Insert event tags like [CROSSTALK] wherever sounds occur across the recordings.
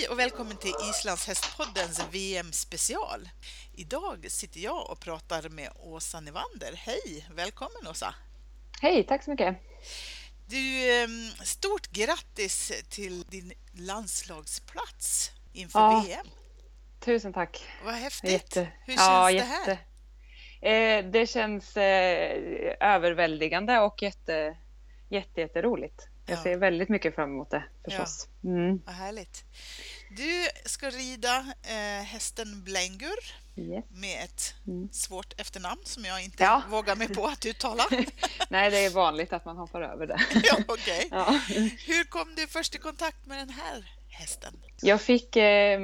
Hej och välkommen till Islands hästpoddens VM-special. Idag sitter jag och pratar med Åsa Nevander. Hej! Välkommen Åsa! Hej, tack så mycket! Du, ehm, stort grattis till din landslagsplats inför ja, VM. Tusen tack! Vad häftigt! Jätte, Hur känns ja, det jätte. här? Eh, det känns eh, överväldigande och jätte, jätte, jätteroligt. Jag ja. ser väldigt mycket fram emot det förstås. Ja. Mm. Vad härligt. Du ska rida eh, hästen Blengur yes. med ett mm. svårt efternamn som jag inte ja. vågar mig på att uttala. [LAUGHS] Nej, det är vanligt att man hoppar över det. [LAUGHS] ja, okay. ja. Hur kom du först i kontakt med den här hästen? Jag fick eh,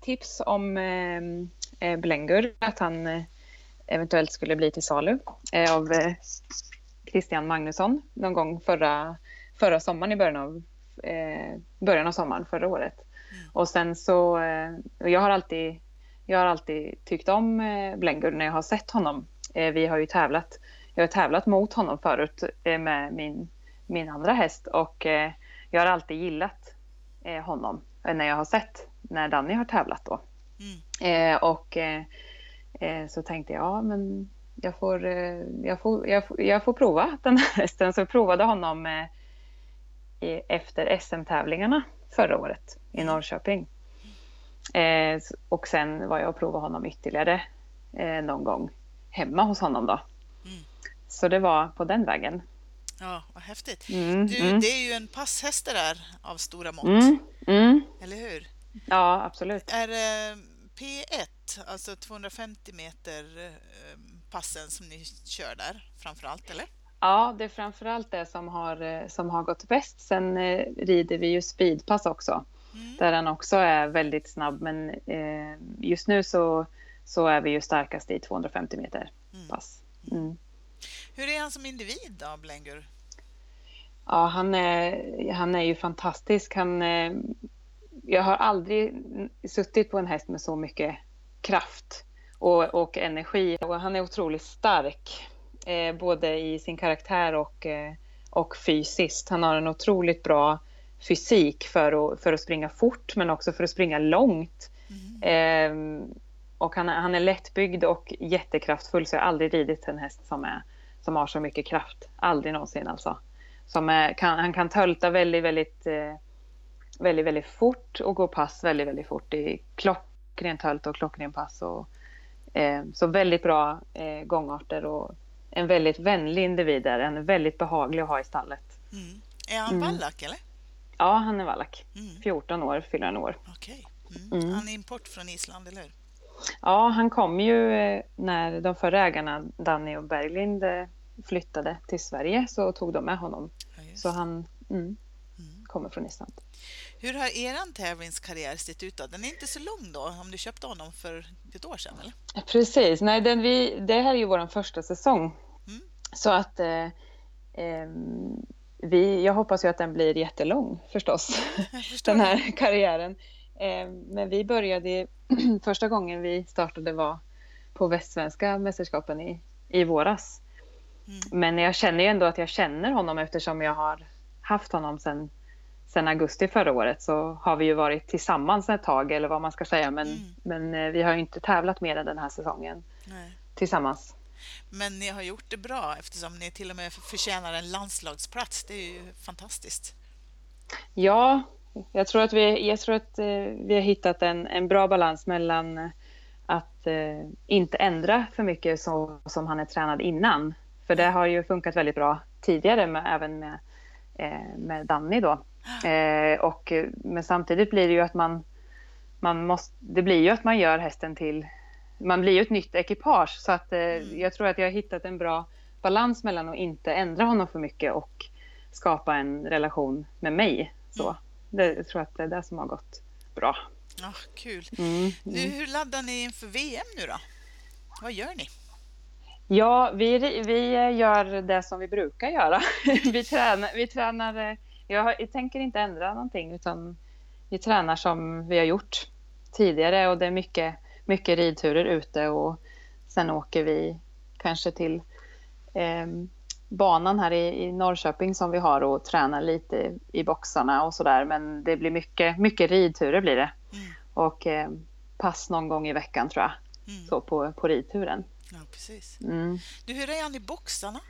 tips om eh, eh Blengur, att han eh, eventuellt skulle bli till salu eh, av Christian Magnusson någon gång förra förra sommaren i början av, eh, början av sommaren förra året. Mm. Och sen så, eh, jag har alltid, jag har alltid tyckt om eh, Blengur när jag har sett honom. Eh, vi har ju tävlat, jag har tävlat mot honom förut eh, med min, min andra häst och eh, jag har alltid gillat eh, honom när jag har sett när Danny har tävlat då. Mm. och så tänkte jag, ja men jag får, jag, får, jag, får, jag får prova den här hästen. Så jag provade honom efter SM-tävlingarna förra året i mm. Norrköping. Eh, och sen var jag och provade honom ytterligare eh, någon gång hemma hos honom då. Mm. Så det var på den vägen. Ja, vad häftigt. Mm, du, mm. Det är ju en passhäst det där av stora mått. Mm, mm. Eller hur? Ja, absolut. Är det P1, alltså 250 meter eh, passen som ni kör där framför allt, eller? Ja, det är framförallt det som har, eh, som har gått bäst. Sen eh, rider vi ju speedpass också, mm. där han också är väldigt snabb. Men eh, just nu så, så är vi ju starkast i 250 meter mm. pass. Mm. Hur är han som individ då, Blengur? Ja, han är, han är ju fantastisk. Han, eh, jag har aldrig suttit på en häst med så mycket kraft och, och energi. Och han är otroligt stark eh, både i sin karaktär och, eh, och fysiskt. Han har en otroligt bra fysik för att, för att springa fort men också för att springa långt. Mm. Eh, och han, han är lättbyggd och jättekraftfull så jag har aldrig ridit en häst som, är, som har så mycket kraft. Aldrig någonsin alltså. Som är, kan, han kan tölta väldigt, väldigt, eh, väldigt, väldigt fort och gå pass väldigt, väldigt fort i klockren tölt och klockren pass. Och, eh, så väldigt bra eh, gångarter och en väldigt vänlig individ är en väldigt behaglig att ha i stallet. Mm. Är han mm. vallack eller? Ja, han är vallack. Mm. 14 år fyller han år. Okej. Okay. Mm. Han är import från Island, eller hur? Ja, han kom ju eh, när de förra ägarna, Danny och Berglind, eh, flyttade till Sverige så tog de med honom. Ja, så han mm, mm. kommer från Island. Hur har er tävlingskarriär sett ut? Då? Den är inte så lång då, om du köpte honom för ett år sedan? Eller? Precis, Nej, den vi, det här är ju vår första säsong. Mm. Så att eh, eh, vi, jag hoppas ju att den blir jättelång förstås, [LAUGHS] [LAUGHS] den här karriären. Eh, men vi började, [CLEARS THROAT] första gången vi startade var på Västsvenska mästerskapen i, i våras. Mm. Men jag känner ju ändå att jag känner honom eftersom jag har haft honom sedan sen augusti förra året så har vi ju varit tillsammans ett tag eller vad man ska säga men, mm. men eh, vi har ju inte tävlat mer än den här säsongen Nej. tillsammans. Men ni har gjort det bra eftersom ni till och med förtjänar en landslagsplats. Det är ju fantastiskt. Ja, jag tror att vi, jag tror att, eh, vi har hittat en, en bra balans mellan att eh, inte ändra för mycket så som han är tränad innan. För det har ju funkat väldigt bra tidigare med, även med, eh, med Danny då. Eh, och, men samtidigt blir det ju att man, man måste, det blir ju att man gör hästen till, man blir ju ett nytt ekipage så att eh, mm. jag tror att jag har hittat en bra balans mellan att inte ändra honom för mycket och skapa en relation med mig. Så. Mm. Det, jag tror att det är det som har gått bra. Ja, kul. Mm. Du, hur laddar ni inför VM nu då? Vad gör ni? Ja, vi, vi gör det som vi brukar göra. [LAUGHS] vi tränar, vi tränar jag, jag tänker inte ändra någonting utan vi tränar som vi har gjort tidigare och det är mycket, mycket ridturer ute och sen åker vi kanske till eh, banan här i, i Norrköping som vi har och tränar lite i boxarna och sådär. Men det blir mycket, mycket ridturer blir det. Mm. Och eh, pass någon gång i veckan tror jag. Mm. Så på, på ridturen. Ja, precis. Mm. Du, hur är han i boxarna?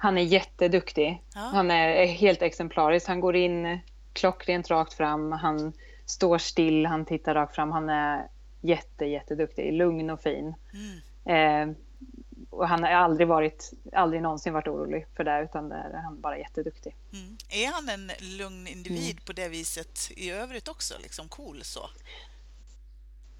Han är jätteduktig. Ja. Han är, helt exemplarisk. Han går in klockrent rakt fram. Han står still, han tittar rakt fram. Han är jätte, jätteduktig. Lugn och fin. Mm. Eh, och han har aldrig varit, aldrig någonsin varit orolig för det utan det är han bara jätteduktig. Mm. Är han en lugn individ Mm. på det viset i övrigt också? Liksom cool så?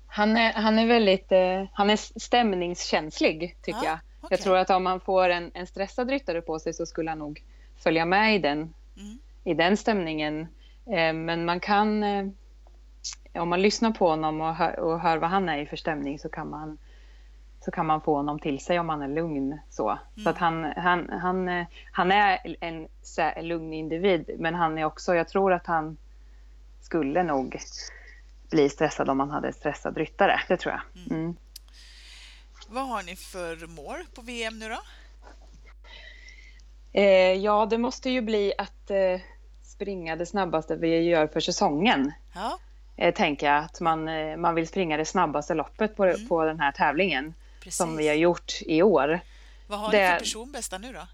Han är, han är väldigt eh, han är stämningskänslig tycker Ja, jag. Okej. Jag tror att om man får en, en stressad ryttare på sig så skulle han nog följa med i den, Mm. i den stämningen. Eh, men man kan, eh, om man lyssnar på honom och hör, och hör vad han är i för stämning så kan man så kan man få honom till sig om han är lugn. Så, så Mm. att han, han, han, eh, han är en, en lugn individ men han är också, jag tror att han skulle nog bli stressad om han hade stressad ryttare. Det tror jag. Mm. Vad har ni för mål på VM nu då? Eh, ja, det måste ju bli att eh, springa det snabbaste vi gör för säsongen. Ja, Eh, tänker jag att man, eh, man vill springa det snabbaste loppet på, Mm. på den här tävlingen precis. som vi har gjort i år. Vad har ni det- för personbästa nu då?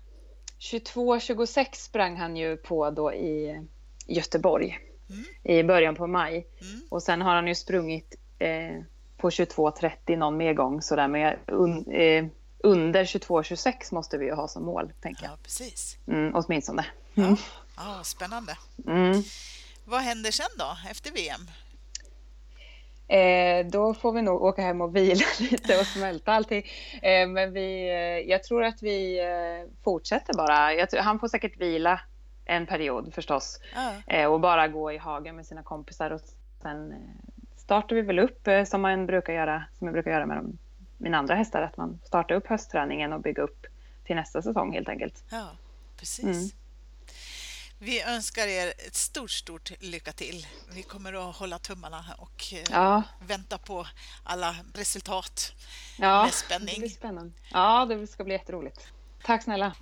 22-26 sprang han ju på då i Göteborg Mm. i början på maj. Mm. Och sen har han ju sprungit eh, på 22.30 någon mer gång sådär. Men un, eh, under 22.26 måste vi ju ha som mål, tänker jag. Ja, precis. Mm, åtminstone. Ja, ja spännande. Mm. Vad händer sen då, efter VM? Eh, då får vi nog åka hem och vila [LAUGHS] lite och smälta allting. Eh, men vi, eh, jag tror att vi eh, fortsätter bara. Tror, han får säkert vila en period förstås. Ja, Eh, och bara gå i hagen med sina kompisar. Och sen eh, startar vi väl upp eh, som man brukar göra, som jag brukar göra med de, mina andra hästar. Att man startar upp höstträningen och bygger upp till nästa säsong helt enkelt. ja precis. Mm. Vi önskar er ett stort, stort lycka till. Vi kommer att hålla tummarna och eh, Ja, vänta på alla resultat ja med spänning. det blir spännande. Ja, det ska bli jätteroligt. Tack snälla.